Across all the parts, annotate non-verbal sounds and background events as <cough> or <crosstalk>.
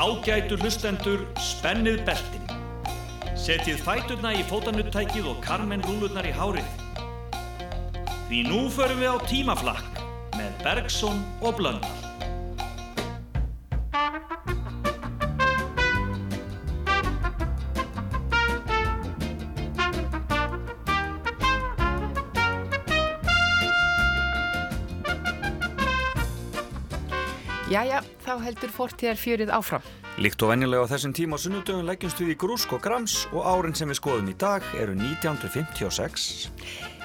Ágætu hlustendur, spennið beltin. Setjið fæturna í fótanuttækið og karmen rúlurnar í hárið. Því nú förum við á tímaflakk með Bergson og Blöndal. Jæja, þá heldur fortíðar fjörið áfram. Líkt og venjulega á þessum tíma á sunnudögun leggjumst við í grúsk og grams og árin sem við skoðum í dag eru 1956.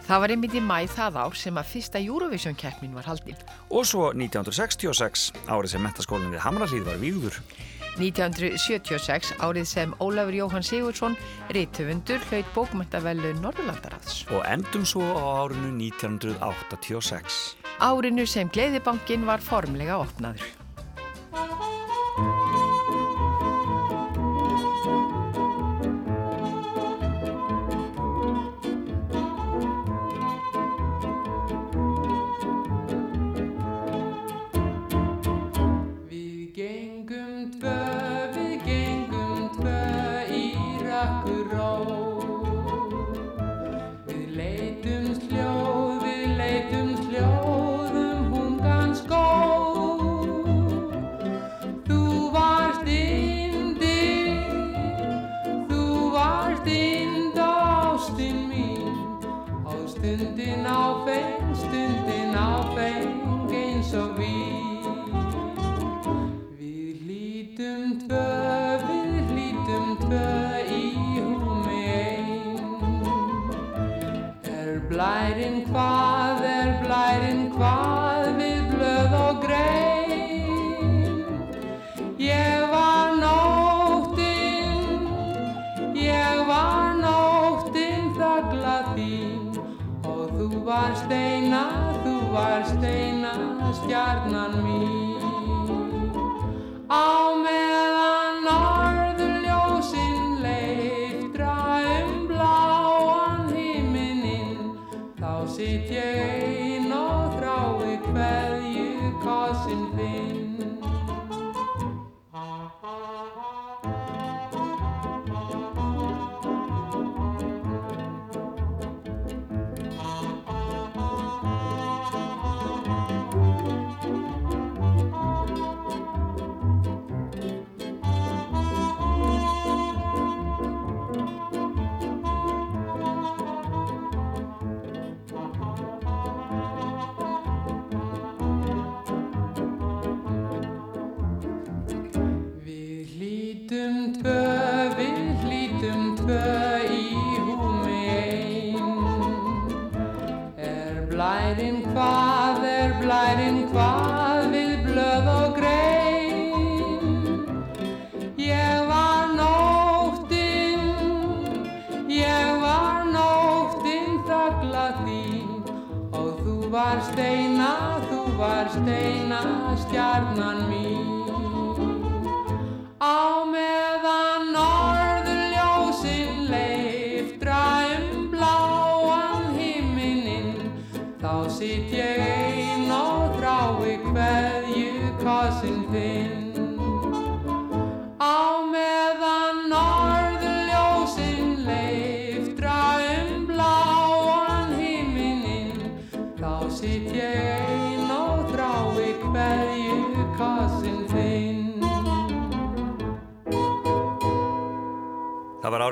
Það var einmitt í mæ það ár sem að fyrsta Eurovision keppnin var haldinn. Og svo 1966, árið sem metaskólinn við Hamralíð var výður. 1976, árið sem Ólafur Jóhann Sigurdsson, reytöfundur, hlaut bókmöntavellu Norðurlandaraðs. Og endum svo á árinu 1986. Árinu sem Gleiðibankin var formlega opnaður.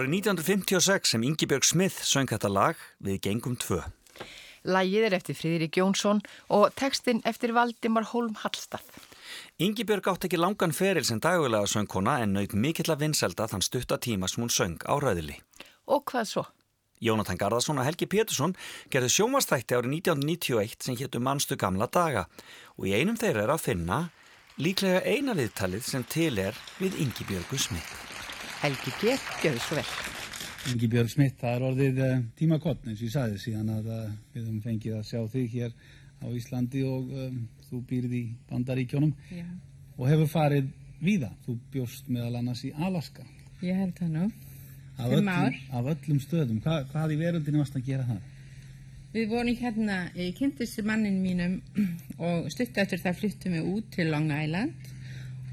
Árið 1956 sem Ingi-Björg Smith söng þetta lag við Gengum 2. Lægið er eftir Fríðrik Jónsson og textin eftir Valdimar Holm Hallstað. Ingi-Björg átt ekki langan feril sem dagvelega söngkona en naut mikill að vinselda þann stutta tíma sem hún söng á rauðili. Og hvað svo? Jónatan Garðarsson og Helgi Pétursson gerði sjómastætti árið 1991 sem héttu mannstu gamla daga og í einum þeirra er að finna líklega eina viðtalið sem til er við Ingi-Björgu Smith. Helgi G. Gjörðu svo vel. Ingi Björg Smith, það er orðið uh, tímakott eins og ég sagði síðan að uh, við höfum fengið að sjá þig hér á Íslandi og um, þú býrð í Bandaríkjónum Já. og hefur farið víða. Þú bjóst meðal annars í Alaska. Ég held það nú. Af öllum, af öllum stöðum. Hva, hvað í veröldinu varst að gera það? Við vorum hérna, ég kynntist mannin mínum og stuttu eftir það fluttum við út til Long Island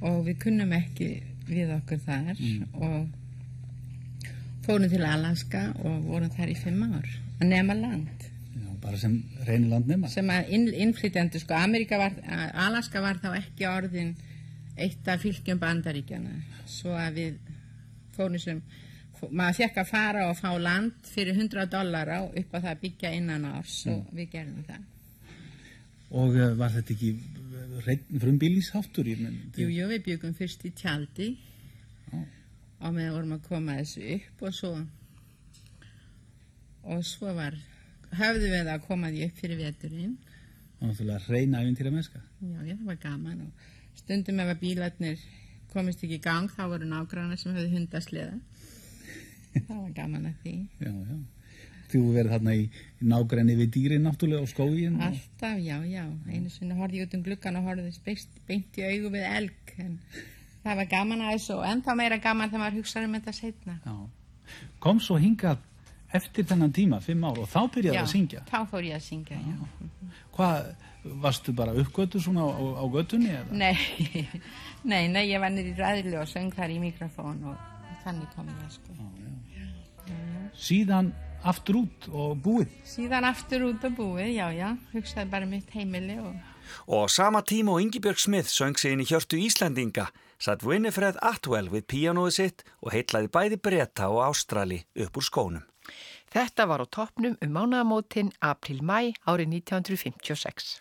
og við kunnum ekki við okkur þar og fórum til Alaska og vorum þar í fimm ár að nema land. Já, bara sem reynir landnema. sem að inn, innflytjandi sko var, Alaska var þá ekki orðin eitt af fylgjum bandaríkjana svo að við fórum sem maður fekk að fara og fá land fyrir 100 dollara og upp á það að byggja innan árs og við gerðum það. Og uh, var þetta ekki menn? Jú, jú, við byggum fyrst í tjaldi Já. og með vorum að koma þessu upp og svo og svo var höfðum við að koma því upp fyrir veturinn var náttúrulega reyna æfintýra mennska. Já, já, það var gaman og stundum ef að bílarnir komist ekki í gang þá voru nágrannar sem höfðu hundasliða það var gaman að því Já, já. Þú verið þarna í, í nágrenni við dýrin náttúrulega og skógin. alltaf, já, já, einu sinni horfði ég út um gluggan og horfði beint, beint í augu við elg en það var gaman að þessu og ennþá meira gaman þegar maður hugsaði um þetta setna Já. Kom svo hingað eftir þennan tíma, fimm ár, og þá byrjaði að syngja. þá fór ég að syngja, já, Hvað, varstu bara uppgötu svona á, á götunni eða? Nei, <laughs> nei, nei, ég var í ræðlu og söng þar í mikrofón og þannig kom það sko. Síðan aftur út og búið. Síðan aftur út á búið, já, já, hugsaði bara um mitt heimili og Og á sama tíma og Ingibjörg Smith söng sig inn í hjörtu Íslandinga satt Winifred Atwell við píanóið sitt og heitlaði bæði bretta og ástrali upp úr skónum. Þetta var á toppnum um mánaðamótin april-mæ árið 1956.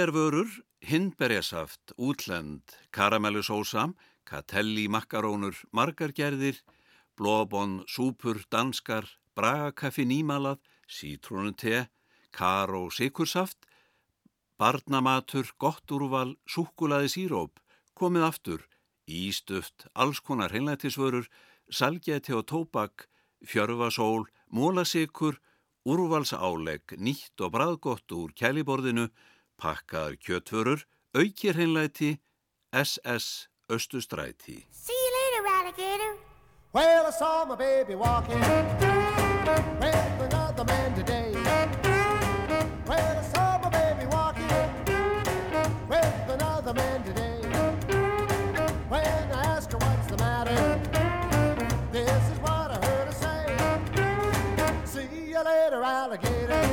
Nýjar vörur, hindberjasaft, útlend, karamellusósa, katelli makkarónur, margargerðir, blóbon, súpur, danskar, bragakaffi nýmalað, sítrónute, kar og sikursaft, barnamatur, gott úrval, súkulaði síróp, komið aftur, ístuft, alls konar hreinlætisvörur, salgæti og tóbak, fjörfasól, mólasikur, úrvalsálegg, nýtt og bræðgott úr kæliborðinu, pakkaðar kjötvörur, aukir hreinlæti, SS Östustræti. See you later, alligator. Well, I saw my baby walking with another man today. Well, I saw my baby walking with another man today. When I asked her what's the matter, this is what I heard her say. See you later, alligator.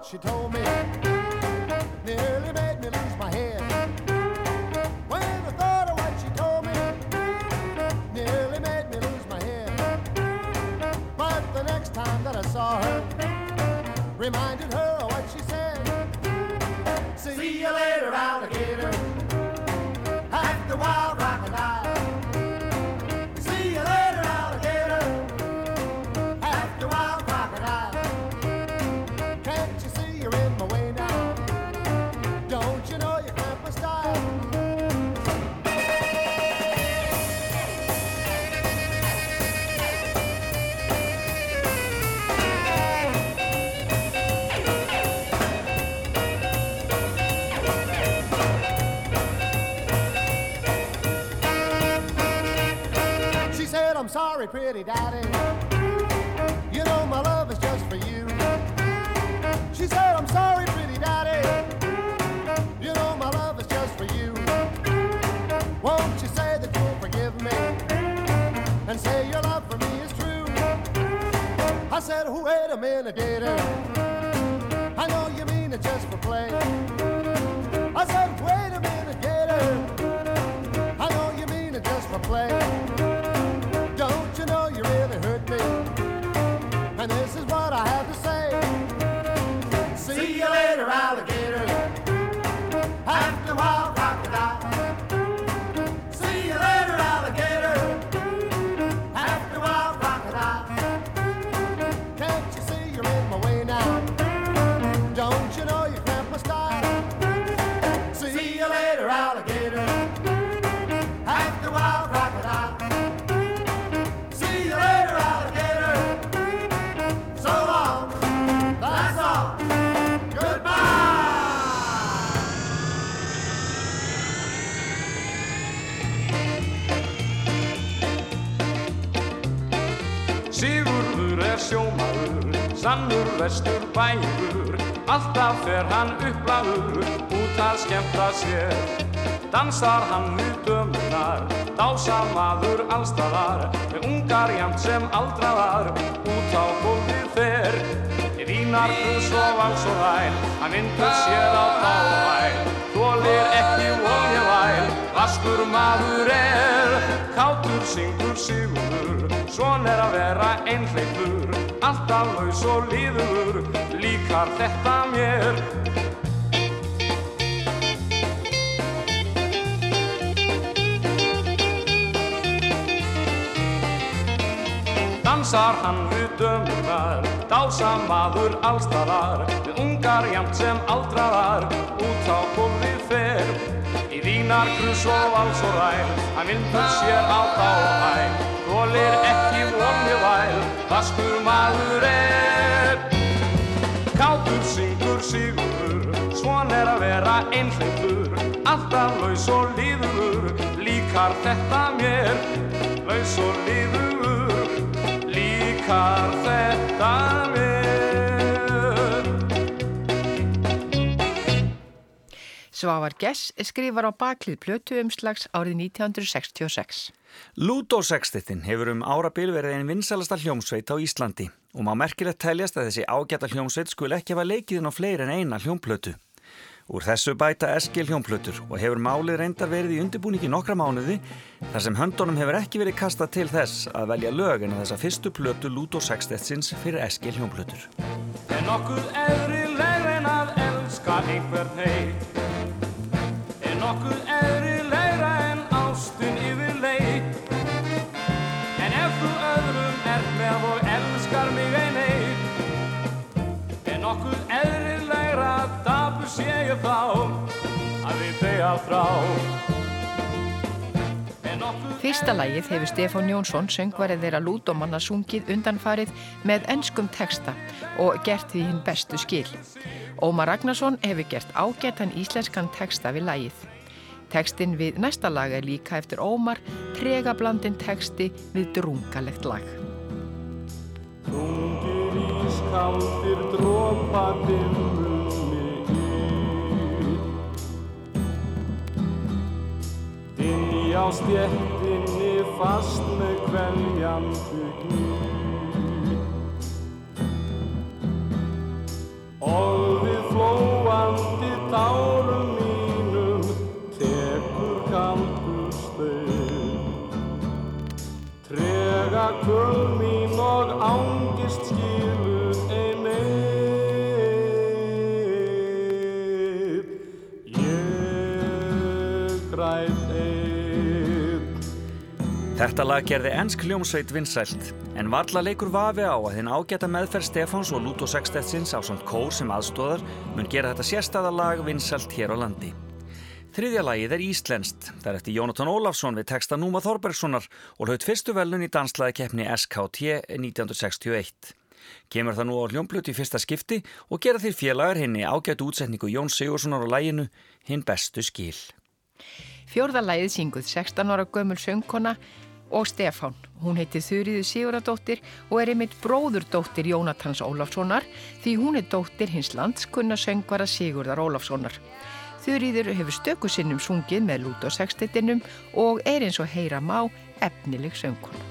what she told me nearly made me lose my head. When I thought of what she told me, nearly made me lose my head. But the next time that I saw her, reminded her of what she said. See you later, alligator. at the while, sorry, pretty daddy. You know my love is just for you. She said, I'm sorry, pretty daddy. You know my love is just for you. Won't you say that you'll forgive me? And say your love for me is true. I said, wait a minute, gator. I know you mean it just for play. I said, wait a minute, gator. I know you mean it just for play. I have to say. See you later, alligator. Bægur, alltaf fer hann upplæður út að skemmta sér. Dansar hann við dömunar, dásamaður allstaðar, með ungar jæmt sem aldraðar, út á gólfið fer. Í vínar hrús og vals og ræl, hann vindur sér á dávæl, þólir ekki voljavæl, vaskur maður er, kátur syngur sigurður, Svon er að vera einhleipur, alltaf laus og líður, líkar þetta mér. Dansar hann við dömunar, dásamaður allstaðar, við ungar jæmt sem aldraðar, út á gólfið fer. Í vínar, krus og vals og ræl, hann vindur sér á dáhæl, þólir ekki vonni væl, vaskur maður er. Kátur syngur sigurður, svon er að vera einhleipur, alltaf laus og líður, líkar þetta mér, laus og líður, líkar þetta mér. Svavar Gess skrifar á baklið plötu umslags árið 1966. Ludo sextittin hefur um árabil verið einn vinsalasta hljómsveit á Íslandi og má merkilegt teljast að þessi ágæta hljómsveit skul ekki hafa leikiðin á fleiri en eina hljómplötu. Úr þessu bæta eskil hljómplötur og hefur málið reyndar verið í undirbúningi nokkra mánuði þar sem höndunum hefur ekki verið kastað til þess að velja lög en þessa fyrstu plötu Ludo sextitsins fyrir eskil hljómplötur. Er nokkuð eðrileg en að elska einhvern heit Er nokkuð eðrilegra en ástin yfir leit En ef þú öðrum er með og elskar mig ein eitt Er nokkuð eðrilegra að dapur sé ég þá að við deyja frá Fyrsta lagið hefur Stefán Jónsson, söngvarið þeirra lúdómanna sungið undanfarið með enskum texta og gert því hinn bestu skil. Ómar Ragnarsson hefur gert ágættan íslenskan texta við lagið. Textin við næsta lag er líka eftir Ómar, tregablandin texti við drungalegt lag. Þungir ískaldir droparnir munni í Inni á stjettinni fast með kveljandi gnýr Og við flóandi tárum kvöl mín og ángist skilur ein einn. Ég græð einn. Þetta lag gerði ennsk hljómsveit vinsælt, en varla leikur vafi á að þinn ágæta meðferð Stefáns og Lúto Sextetsins á svont kór sem aðstóðar mun gera þetta sérstæðalag vinsælt hér á landi. Þriðja lagið er Íslenskt, þar eftir Jónatan Ólafsson við texta Núma Þorbergssonar og hlaut fyrstu velun í danslaði keppni SKT 1961. Kemur það nú á hljómblut í fyrsta skipti og gera því félagar henni ágætt útsetningu Jón Sigurssonar á læginu Hinn bestu skil. Fjórðalæðið synguð 16 ára gömul söngkona og Stefán. Hún heiti Þurriðu Siguradóttir og er einmitt bróðurdóttir Jónatans Ólafssonar því hún er dóttir hins landskunna söngvara Sigurðar Ólafssonar. Þurriður hefur stöku sinnum sungið með lút og sextettinum og er eins og heyra má efnileg söngkona.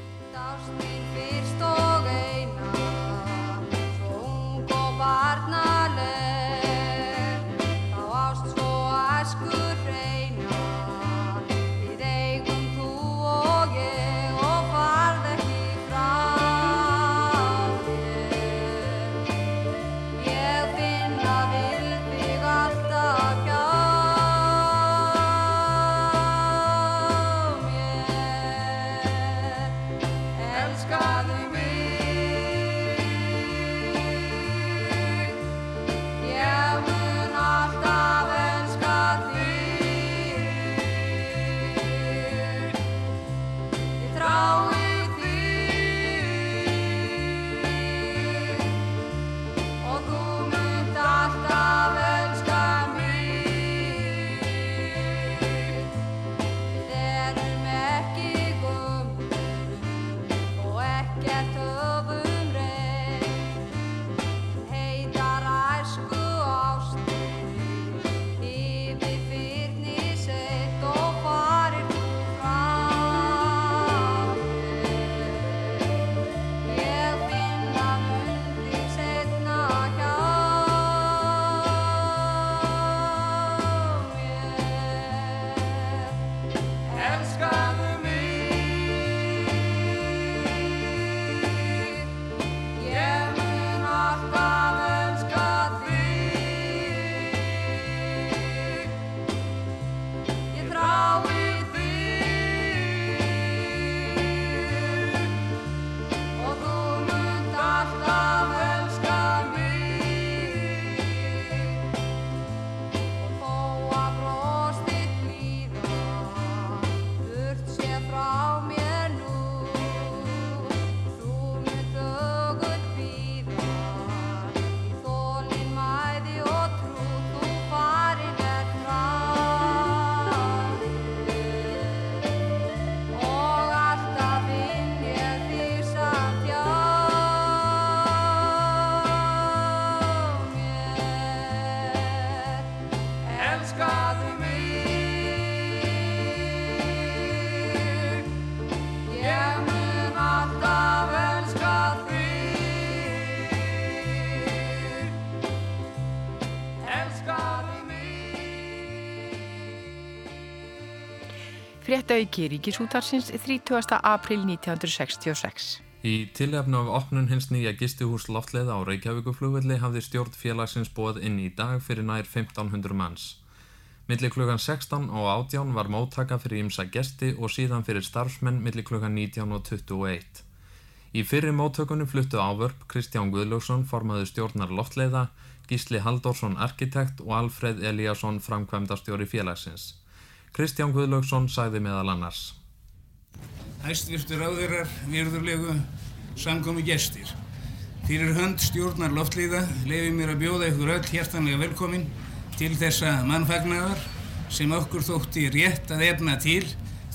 Fréttauki Ríkisútarsins 30. april 1966. Í tilefna af opnun hins nýja gistihús loftleiða á Reykjavíkuflugvelli hafði stjórn félagsins bóð inn í dag fyrir nær 1500 manns. Millir klukkan 16 og 18 var móttaka fyrir ímsa gesti og síðan fyrir starfsmenn millir klukkan 19 og 21. Í fyrir móttökunum fluttu ávörp Kristján Guðljósson formaði stjórnar loftleiða, Gísli Halldórsson arkitekt og Alfred Eliasson framkvæmdastjóri félagsins. Kristján Guðlaugsson sagði meðal annars. Æstvirtur áðurar, virðurlegu, samkomi gestir. Fyrir hönd stjórnar loftlíða lefi mér að bjóða ykkur öll hjertanlega velkomin til þessa mannfagnar sem okkur þótti rétt að efna til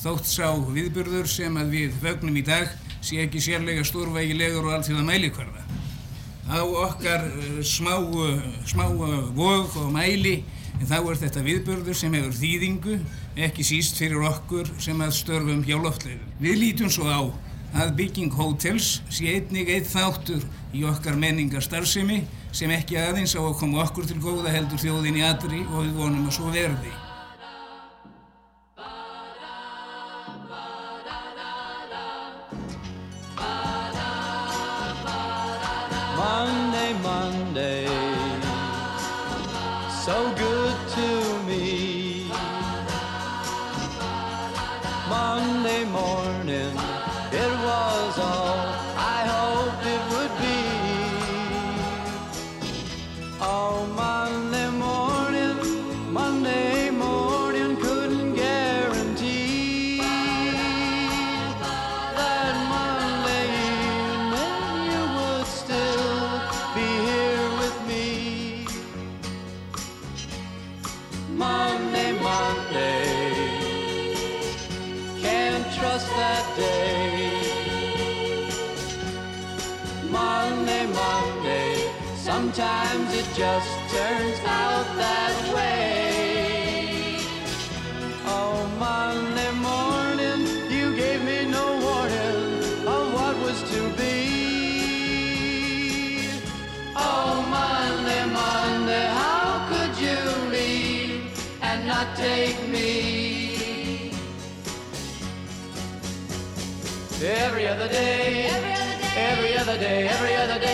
þótt sá viðburður sem að við fögnum í dag sé ekki sérlega stórvægilegur og allþjóða mælikvarða. Á okkar uh, smá, uh, smá vog og mæli þá er þetta viðburður sem hefur þýðingu ekki síst fyrir okkur sem að störfum hjá loftleiðum. Við lítum svo á að bygging hótels sé einnig eitt þáttur í okkar menningar starfsemi sem ekki aðeins á að koma okkur til góða heldur þjóðin í atri og við vonum að svo verði. Just turns out that way. Oh, Monday morning, you gave me no warning of what was to be. Oh, Monday, Monday, how could you leave and not take me? Every other day, every other day, every other day of the week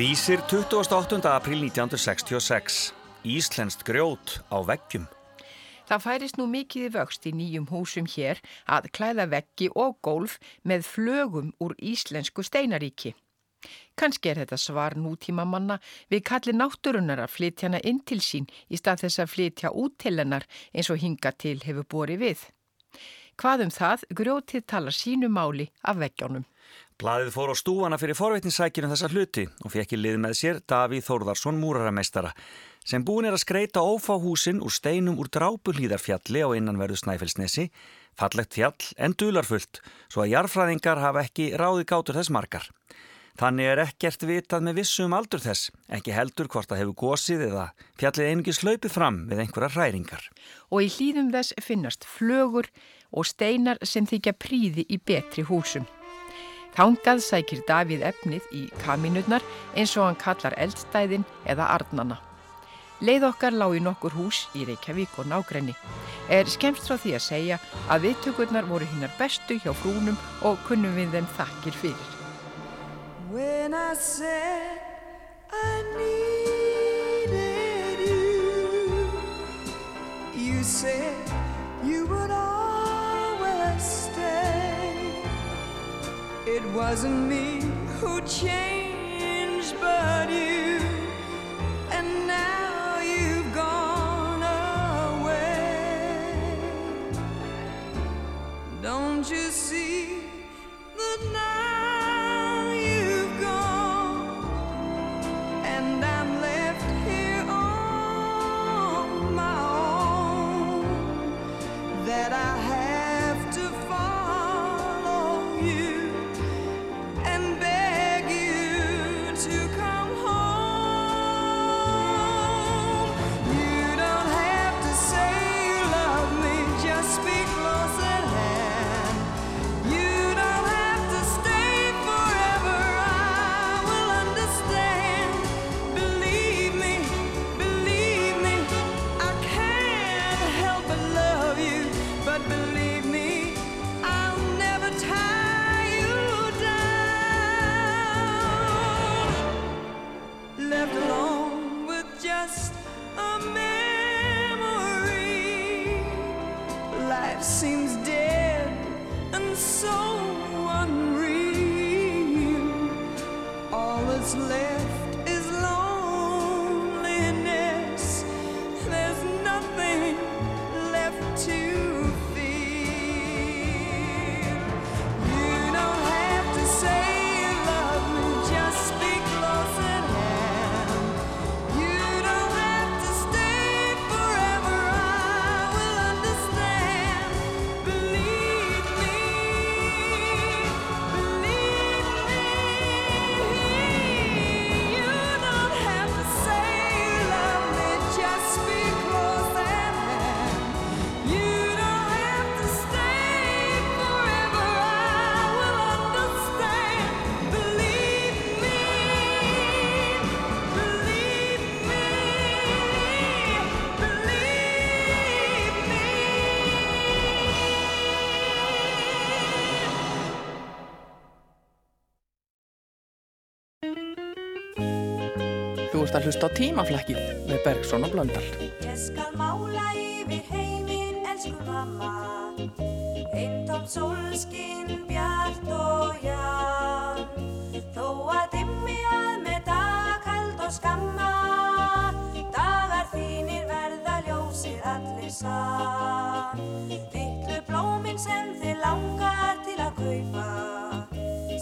Vísir 28. april 1966. Íslenskt grjót á veggjum. Það færist nú mikið í vöxt í nýjum húsum hér að klæða veggi og gólf með flögum úr íslensku steinaríki. Kanski er þetta svar nútíma manna við kalli náttúrunar að flytja hana inn til sín í stað þess að flytja út til hennar eins og hinga til hefur borið við. Hvað um það, grjótið talar sínu máli af veggjónum. Blaðið fór á stúana fyrir forveitninsækjunum þessa hluti og fekk í lið með sér Davíð Þórðarsson múrarameistara sem búin er að skreita ófáhúsin úr steinum úr drápulíðarfjalli á innanverðu Snæfellsnesi, fallegt fjall en dularfullt svo að jarfræðingar hafa ekki ráði gátur þess margar. Þannig er ekkert vitað með vissu um aldur þess, ekki heldur hvort það hefur gósið eða fjallið einungis hlaupið fram við einhverjar hræringar. Og í hlýðum þess finnast flögur og steinar sem þykja príði í betri húsum. Þángað sækir Davíð efnið í kaminurnar eins og hann kallar eldstæðin eða arnana. Leið okkar lág í nokkur hús í Reykjavík og nágrenni. Er skemst frá því að segja að viðtökurnar voru hinnar bestu hjá frúnum og kunnum við þeim þakkir fyrir. When I said I needed you, you said you would always It wasn't me who changed, but you, and now you've gone away. Don't you að hlusta á tímaflækið með Bergson og Blöndal. Ég skal mála yfir heiminn, elsku mamma. Eintóm sólskinn, bjart og ján Þó að dimmi að með dagkald og skamma. Dagar þínir verða ljósir allir sann Littlu blómin sem þið langar til að kaupa.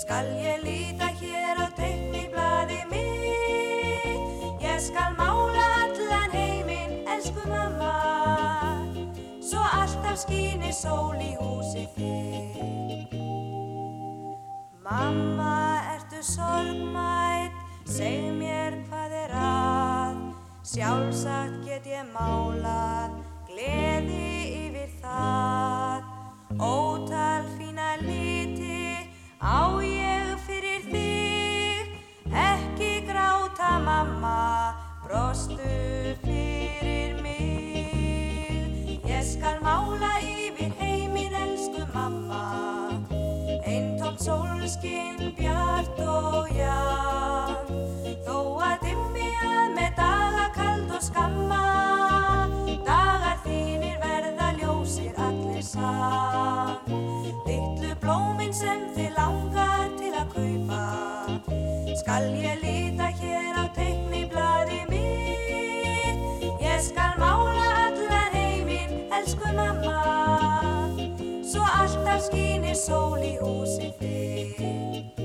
Skal ég líta hér skal mála allan heiminn, elsku mamma. Svo alltaf skínir sól í húsi þitt Mamma, ertu sorgmætt, seg mér hvað er að. Sjálfsagt get ég málað, gleði yfir það. Ótal fína liti á mamma, brostu fyrir mig. Ég skal mála yfir heiminn, elsku mamma. Eintóm sólskinn, bjart og ján Þó að dimmi að með daga kald og skamma Dagar þínir verða ljósir allir sann Littlu blómin sem þið langar til að kaupa Skal ég líta alltaf skínir sól í húsi þitt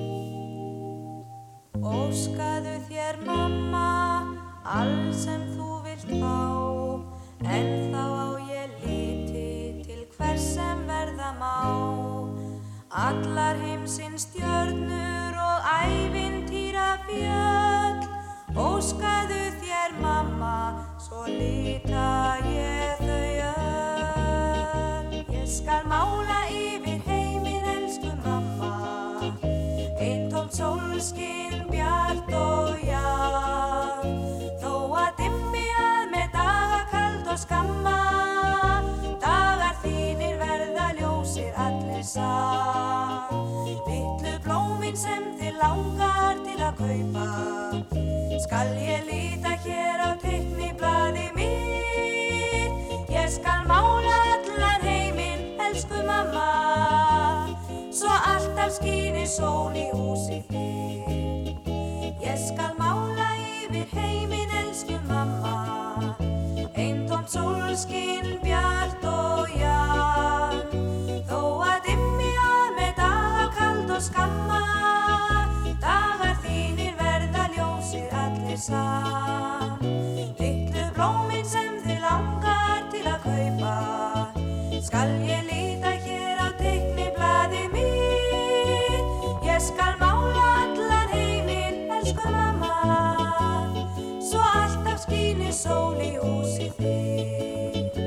Óskaðu þér mamma Allt sem þú vilt fá. En þá á ég liti Til hvers sem verða má. Allar heimsins stjörnur og ævintýra fjöll Óskaðu þér mamma Svo líta ég sólskinn, bjart og ján Þó að dimmi að með daga kald og skamma Dagar þínir verða ljósir allir sann Littlu blómin sem þið langar til að kaupa Skal ég líta hér á alltaf skínir sól í húsi þitt Ég skal mála yfir heiminn, elsku mamma Eintóm sólskinn, bjart og ján Þó að dimmi að með daga kald og skamma Dagar þínir verða ljósir allir sann Littlu blómin sem þið langar til að kaupa Skal ég líta sól í húsi þitt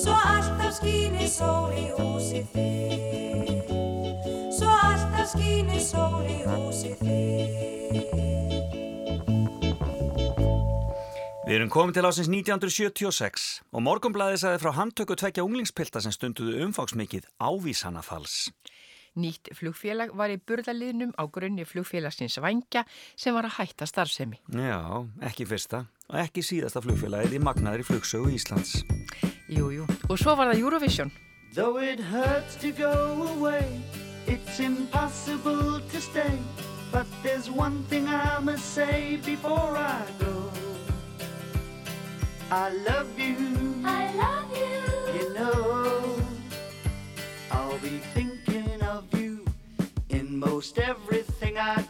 Svo alltaf skínir sól í húsi þitt Svo alltaf skínir sól í húsi þitt Við erum komin til ásins 1976 og Morgonblæði sagði frá handtöku tvekja unglingspilta sem stunduðu umfangsmikið ávísanafals. Nýtt flugfélag var í burðaliðnum á grunni flugfélagsins Vangja sem var að hætta starfsemi. Já, ekki fyrsta og ekki síðasta flugfélagið í magnaðri flugsögu Íslands. Jú, jú. Og svo var það Eurovision. Though it hurts to go away, it's impossible to stay. But there's one thing I must say before I go. I love you. I love you. You know, I'll be thinking of you in most everything I do.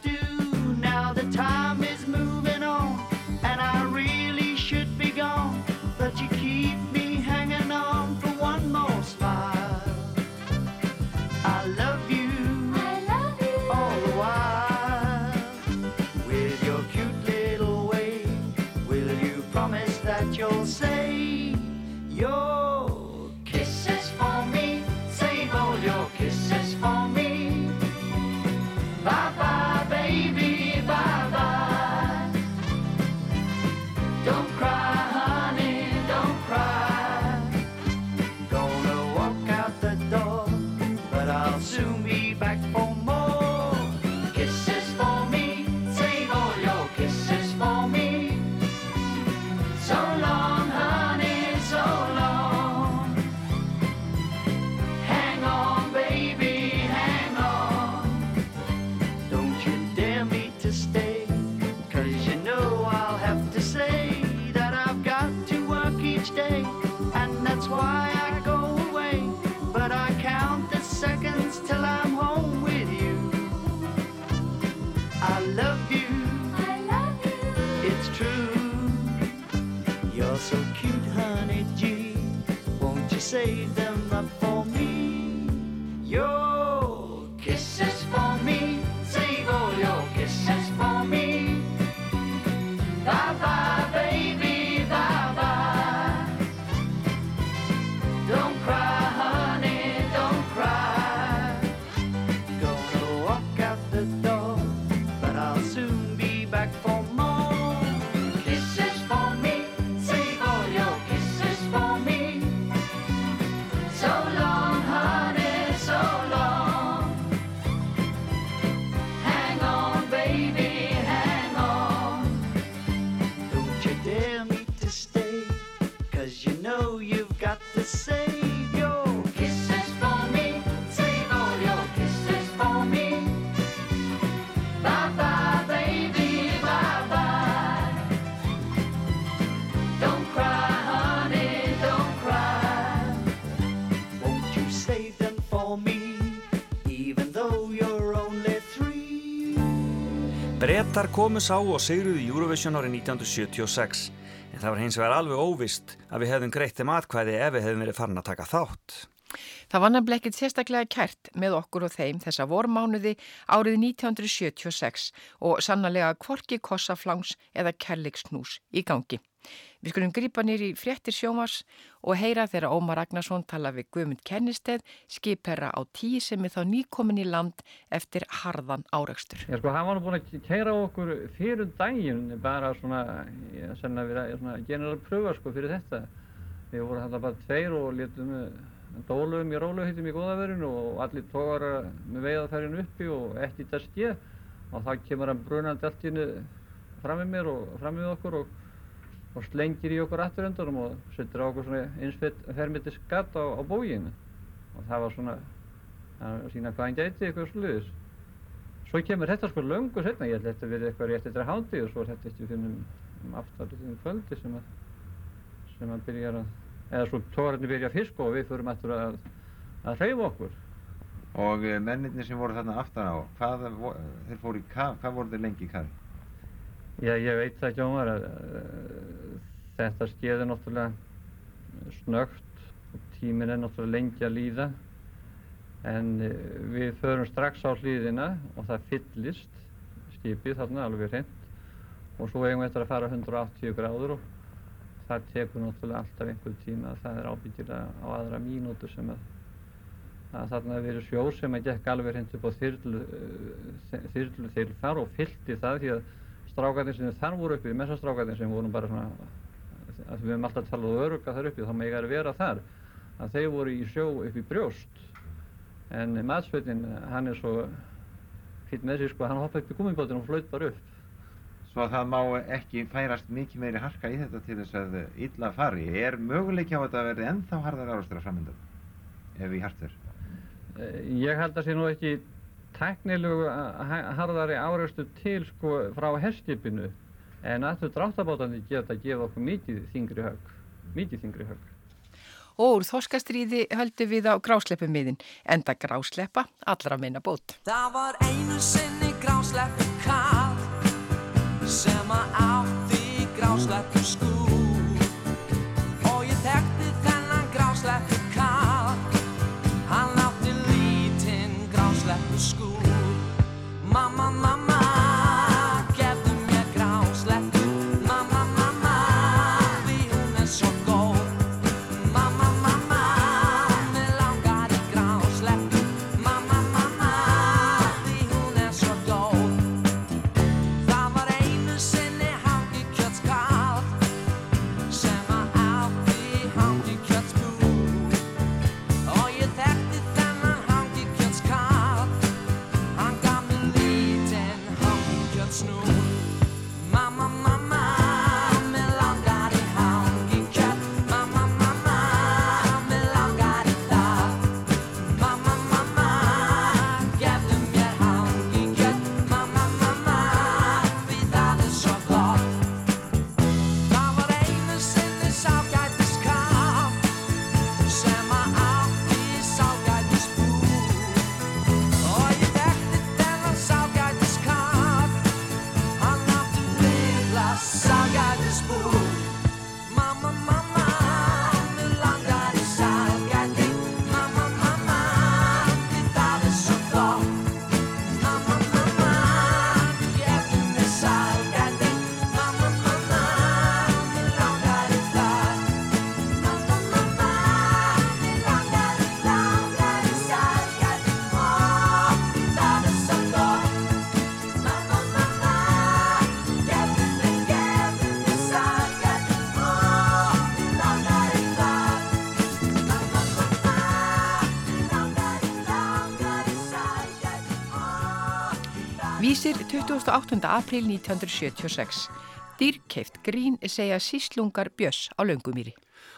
Bretar komu sá og sigruðu Eurovision árið 1976 en það var hins vegar alveg óvist að við hefðum greitt þeim atkvæði ef við hefðum verið farin að taka þátt. Það var nefnilega ekkert sérstaklega kært með okkur og þeim þessa vormánuði árið 1976 og sannlega kvorki kossaflangs eða kærleiksnús í gangi. Við skulum grípa nýri fréttir sjómars og heyra þegar Ómar Ragnarsson tala við Guðmund Kennisteð, skipherra á tíu sem er þá nýkomin í land eftir harðan áreikstur. Já sko, hann var nú búinn að keira okkur fyrir daginn bara svona, ég senna við að svona general pröfa sko fyrir þetta. Við vorum þarna bara tveir og létum dólum í róluheitum í góðaverinu og allir tógar með veiðarfærinu uppi og ekki þetta skeð og þá kemur hann brunandi allt í hennu fram með mér og fram með okkur og, og slengir í okkur afturöndunum og setur á okkur svona einsfermiti skatt á, á bóginu og það var svona að sína hvað hann gæti eitthvað sluðis. Svo kemur þetta sko löngu setna, ég held að þetta verið eitthvað rétt eftir að háti og svo er þetta ekki finnum um aftalið um kvöldi sem að sem að byrja að eða svo tógarnir byrja að fiska og við förum eftir að, að hreyfa okkur. Og eh, mennirnir sem voru þarna aftan á, hvað, þeir fóru í kaf, hvað voru þeir lengi í kafi? Já, ég veit það ekki Ómar að uh, þetta skeði náttúrulega snögt og tíminn er náttúrulega lengi að líða en uh, við förum strax á hlýðina og það fyllist skipið þarna alveg hreint og svo eigum við eftir að fara 180 gráður og það tekur náttúrulega alltaf einhver tíma það er ábyggilega á aðra mínútur sem að, að þarna hefur verið sjó sem að gekk alveg hreint upp á þyrlu, uh, þyrlu til þar og fyllti það því að strákarnir sem þar voru uppi, messastrákarnir sem voru bara svona, að við höfum alltaf talað um öruga þar uppi, þá megar að vera þar, að þeir voru í sjó upp í brjóst. En matsveitin, hann er svo fýtt með sér, sko, hann hoppa upp í gummibátinn og flaut bara upp. Svo að það má ekki færast mikið meiri harka í þetta til þess að illa fari. Er möguleiki á að þetta verði ennþá harðar árástur að framöndan ef í hart er? Eh, Ég held að sé nú ekki tæknilegu uh, ha- harðari áreistu til sko frá herskipinu en aftur dráttabátandi geta að gefa okkur mikið þingri högg, mikið þingri högg. Og úr þorskastríði höldum við á grásleppumiðin, enda grásleppa allra minna bót. Það var einu sinni grásleppu kall sem að átti grásleppu skúr og ég þekkti þennan grásleppu 28. april 1976. Dýrkeift grín segja síslungar Björs á Löngumýri.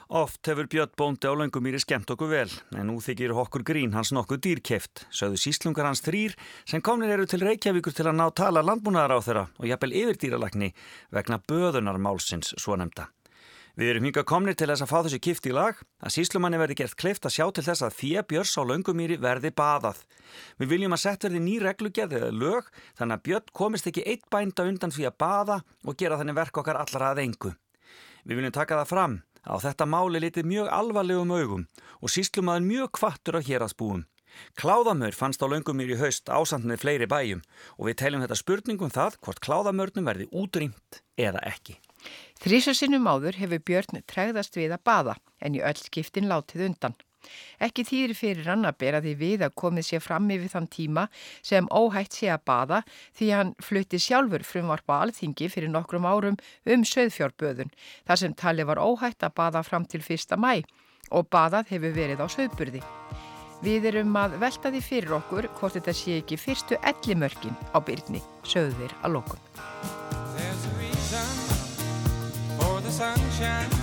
Oft hefur Björn Bóndi á Löngumýri skemmt okkur vel, en nú þykir okkur grín hans nokkuð dýrkeft, sögðu síslungar hans þrýr sem komnir eru til Reykjavíkur til að ná tala landbúnaðar á þeirra og jafnvel yfirdýralagni vegna böðunar málsins svo nefnda. Við erum hinga komnir til þess að fá þessu kift í lag, að síslumanni verði gert kleift að sjá til þess að þjö Björns á Löngumýri verði baðað. Við viljum að sett verði ný reglugerð eða lög, þannig að Björn komist ekki eitt bænda undan því að baða og gera þannig verk okkar allra að engu. Við viljum taka það fram að þetta máli litið mjög alvarlegum augum og síslumaður mjög kvattur á héraðsbúum. Kláðamör fannst á löngumýr í haust ásand með fleiri bæjum og við teljum þetta spurningum það hvort kláðamörnum verði útrýmt eða ekki. Þrísasinnum áður hefur Björn tregðast við að baða en í öll skiptin látið undan. Ekki þýðir fyrir hann að bera því við að komið sér fram yfir þann tíma sem óhætt sé að baða því hann flutti sjálfur frumvarpa alþingi fyrir nokkrum árum um söðfjárböðun þar sem tali var óhætt að baða fram til 1. mæ og baðað hefur verið á söðburði. Við erum að velta því fyrir okkur hvort þetta sé ekki fyrstu ellimörkin á byrni, sögðu þeir að lokum. Sunshine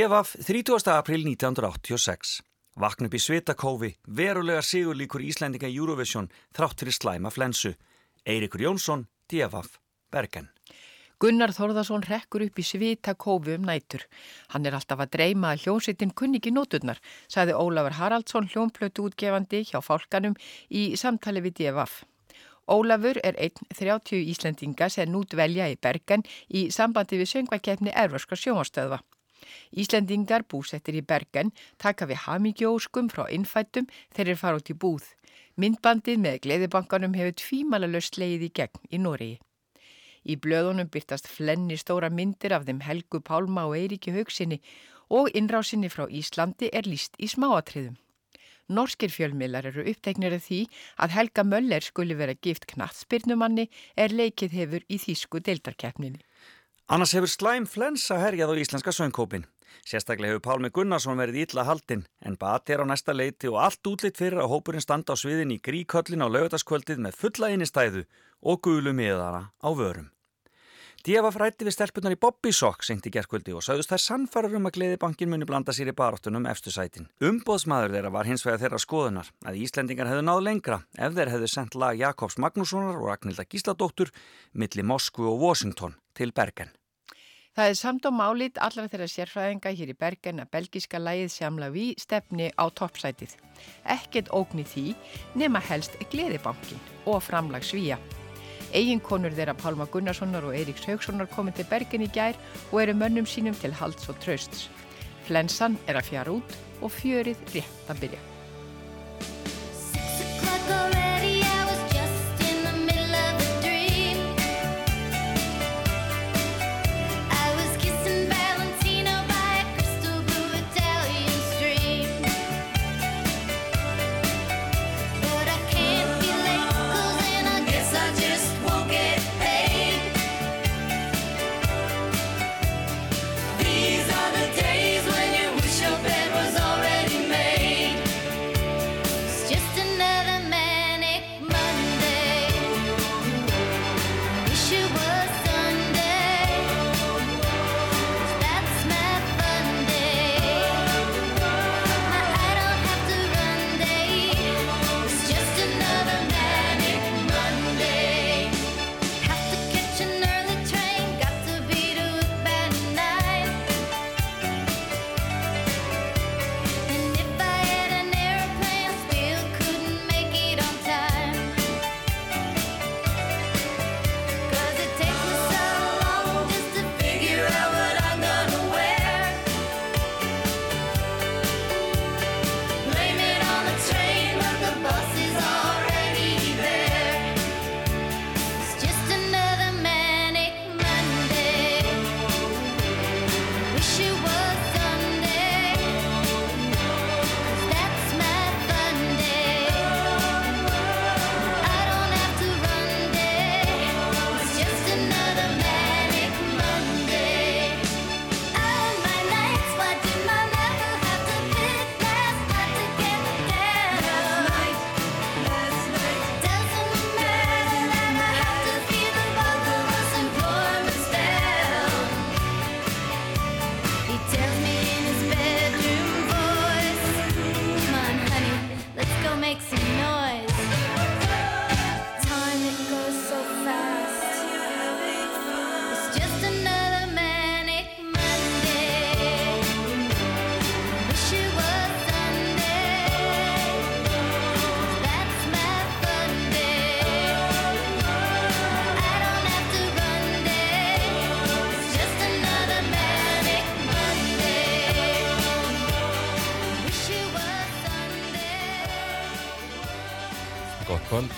DFF 30. april 1986. Vakn upp í Svitakófi, verulega sigurlíkur Íslendinga í Eurovision þrátt fyrir slæma flensu. Eirikur Jónsson, DFF, Bergen. Gunnar Þorðarsson rekkur upp í svita kófi um nætur. Hann er alltaf að dreyma að hljómsveitin kunni ekki nóturnar, saði Ólafur Haraldsson hljómplötu útgefandi hjá fólkanum í samtali við DFF. Ólafur er einn 30 Íslendinga sem nút velja í Bergen í sambandi við söngvakefni Erfarska sjónastöðva. Íslendingar búsettir í Bergen taka við hamingjóskum frá innfættum þeir fara út í búð. Myndbandið með gleðibankanum hefur tvímala löst leið í gegn í Noregi. Í blöðunum byrtast flenni stóra myndir af þeim Helgu Pálma og Eiríki Haugsinni og innrásinni frá Íslandi er líst í smáatriðum. Norskir fjölmiðlar eru uppteknir af því að Helga Möller skuli vera gift knattspyrnumanni er leikið hefur í þýsku deildarkeppninni. Annars hefur slæm flensa herjað á íslenska söngkópin. Sérstaklega hefur Pálmi Gunnarsson verið ítla haldinn en bati er á næsta leiti og allt útlitt fyrir að hópurinn standa á sviðin í gríköllin á lögutaskvöldið með fulla innistæðu og gulu miðara á vörum. Díaf rætti við stelpunar í Bobby Sock senkt í gerkvöldi og sagðust þær sannfarar um að Gleðibankin muni blanda sér í baráttunum efstu sætin. Umbóðsmaður þeirra var hins vegar þeirra skoðunar að Íslendingar hefðu náð lengra ef þeir hefðu sendt lag Jakobs Magnússonar og Ragnhilda Gísladóttur milli Moskvu og Washington til Bergen. Það er samt á málit allar þeirra sérfræðinga hér í Bergen að belgiska lægið Sjamla Ví stefni á toppsætið. Ekkert ógni því nema helst Gleðibankin og framlag Svíja. Eginkonur þeirra Pálma Gunnarssonar og Eiríks Haugssonar komið til Bergen í gær og eru mönnum sínum til halds og trösts. Flensan er að fjara út og fjörið rétt að byrja.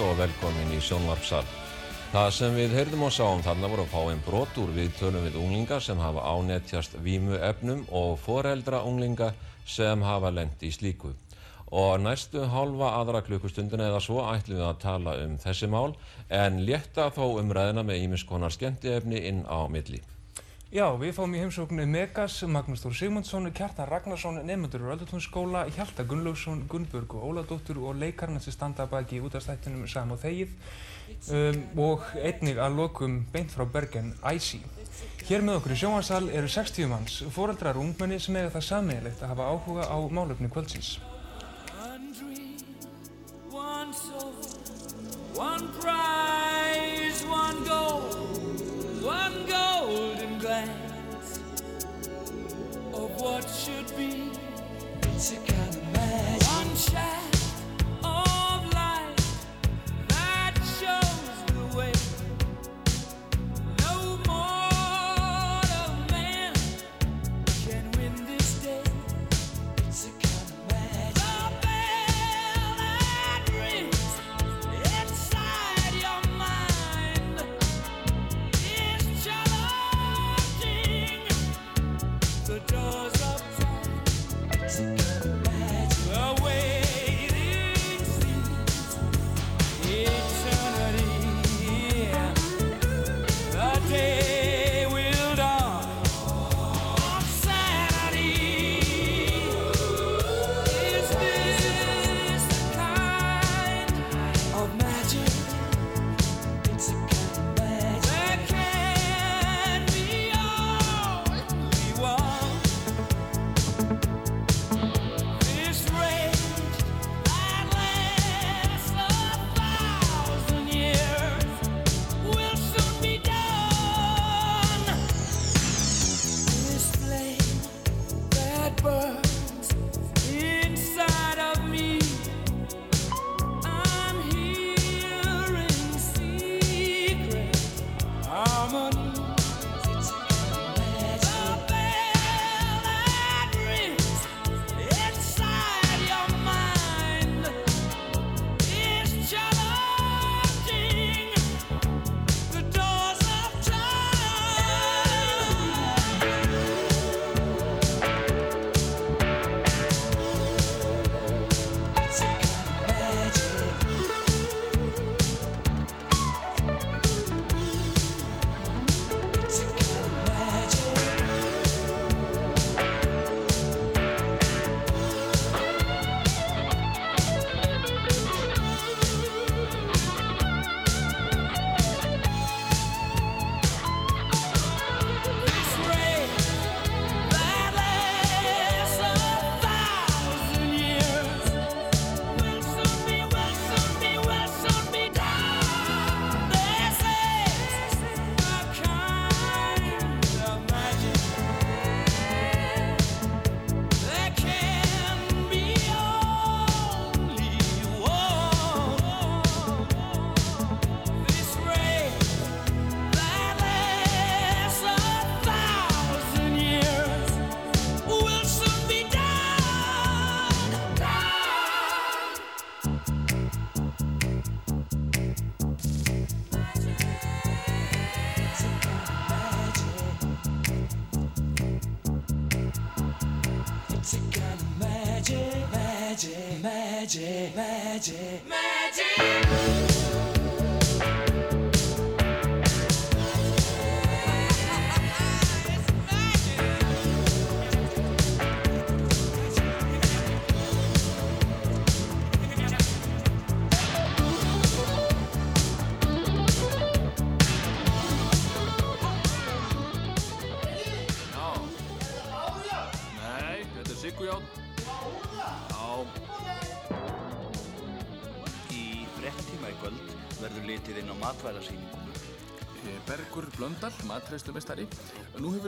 Og velkomin í sjónvarpsal. Það sem við heyrðum og sáum þarna voru að fá einn brot úr viðtölum við unglinga sem hafa ánetjast vímuefnum og foreldra unglinga sem hafa lent í slíku. Og næstu hálfa aðra klukkustundina eða svo ætlum við að tala um þessi mál en létta þó umræðina með ímiskonar skemmtiefni inn á milli. Já, við fáum í heimsóknu Megas, Magnús Þór Sigmundsson, Kjartan Ragnarsson, nefnendur úr Öldutúnsskóla, Hjalta Gunnlaugsson, Gunnbjörg og Óladóttur og leikarna sem standa baki út af stættinum Sam og Þegið um, og einnig að lokum beint frá Bergen, Æsi. Hér með okkur í sjónvarsal eru 60 manns, foreldrar og ungmenni sem eiga það sammeðilegt að hafa áhuga á málefni kvöldsins. What should be. It's a kind of magic. One shaft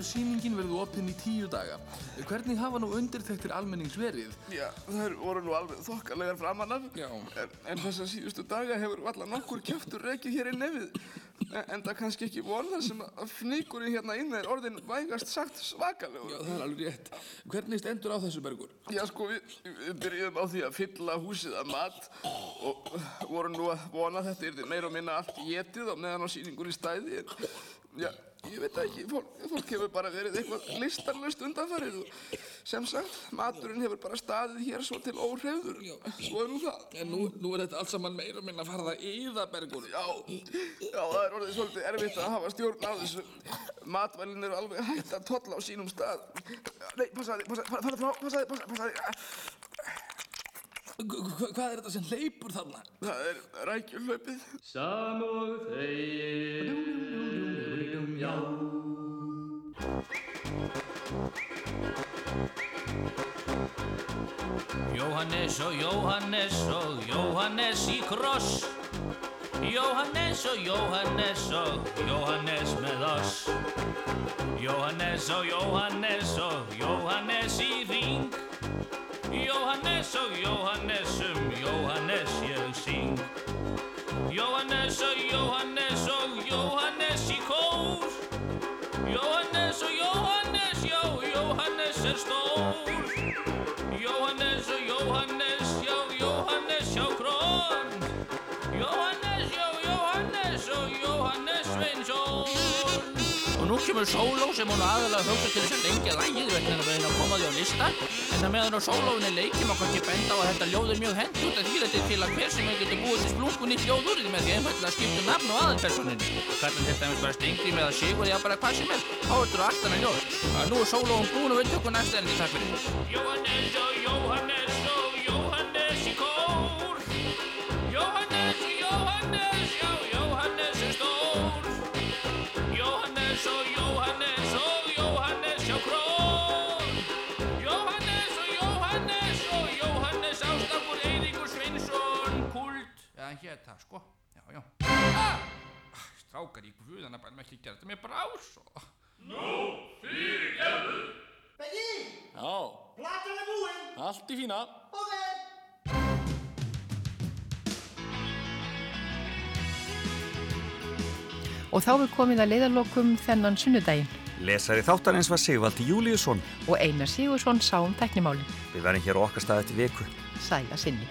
hefur sýningin verið opinn í tíu daga. Hvernig hafa nú undirtektir almennings verið? Já, þær voru nú alveg þokkalegar framan af. Já. En, en þessa síðustu daga hefur valla nokkur kjöftur rekið hér í nefið. En, en það kannski ekki von þar sem að fnýkurinn hérna inn er orðin vægast sagt svakalegur. Já, það er alveg rétt. Hvernig stendur á þessu, Bergur? Já, sko, við, við byrjuðum á því að fylla húsið af mat og vorum nú að vona að þetta yrði meira og minna allt getið á meðan á sýningunni stæði. En, já, ég veit það ekki, fólk, fólk hefur bara verið eitthvað listarlöst undanfarið og sem sagt, maturinn hefur bara staðið hér svo til óhreyður. Svo er nú það. En nú, nú er þetta allt saman meira og minna farið að yða, Bergur. Já, já, það er orðið svolítið erfitt að hafa stjórn á þessu. Matvælinn eru alveg hægt að tolla á sínum stað. Nei, passaði, passaði, passaði, passaði, passaði. Hvað er þetta sem hleypur þarna? Það er rækjuhlaupið. Samúð þegir, já. Jóhannes og Jóhannes og Jóhannes í kross. Jóhannes og Jóhannes og Jóhannes með oss. Jóhannes og Jóhannes og Jóhannes í ring Jóhannes og Jóhannes um Jóhannes ég syng. Jóhannes og Jóhannes og Jóhannes kemur sóló sem hún aðalega hugsa til þess að lengja lægið vegna að við að koma því á lista. En það meðan á sólóinni leikjum og kannski benda á að þetta ljóð er mjög hendur að því þetta til að hver sem er getur búið til splungun úr því með því einfallega að skipta um nafn og aðalpersoninni kallan til dæmis bara stingri með að sigur já bara hvað sem er. Þá ertu þú aftan að ljóð. Að nú er sólóin búin og við tökum næsta enni takk fyrir. Jóhannes og Jóhannes Strákar í guðana bara með ekki gera þetta mér brá svo Nú, fyrirgefðu, Já. Platan er búinn. Allt í fína. Og þá er komið að leiðarlokum þennan sunnudaginn Lesari þáttarins var Sigvaldi Júliusson og Einar Sigursson sá um teknimáli. Við verðum hér á okkar stað eftir viku. Sæla sinni.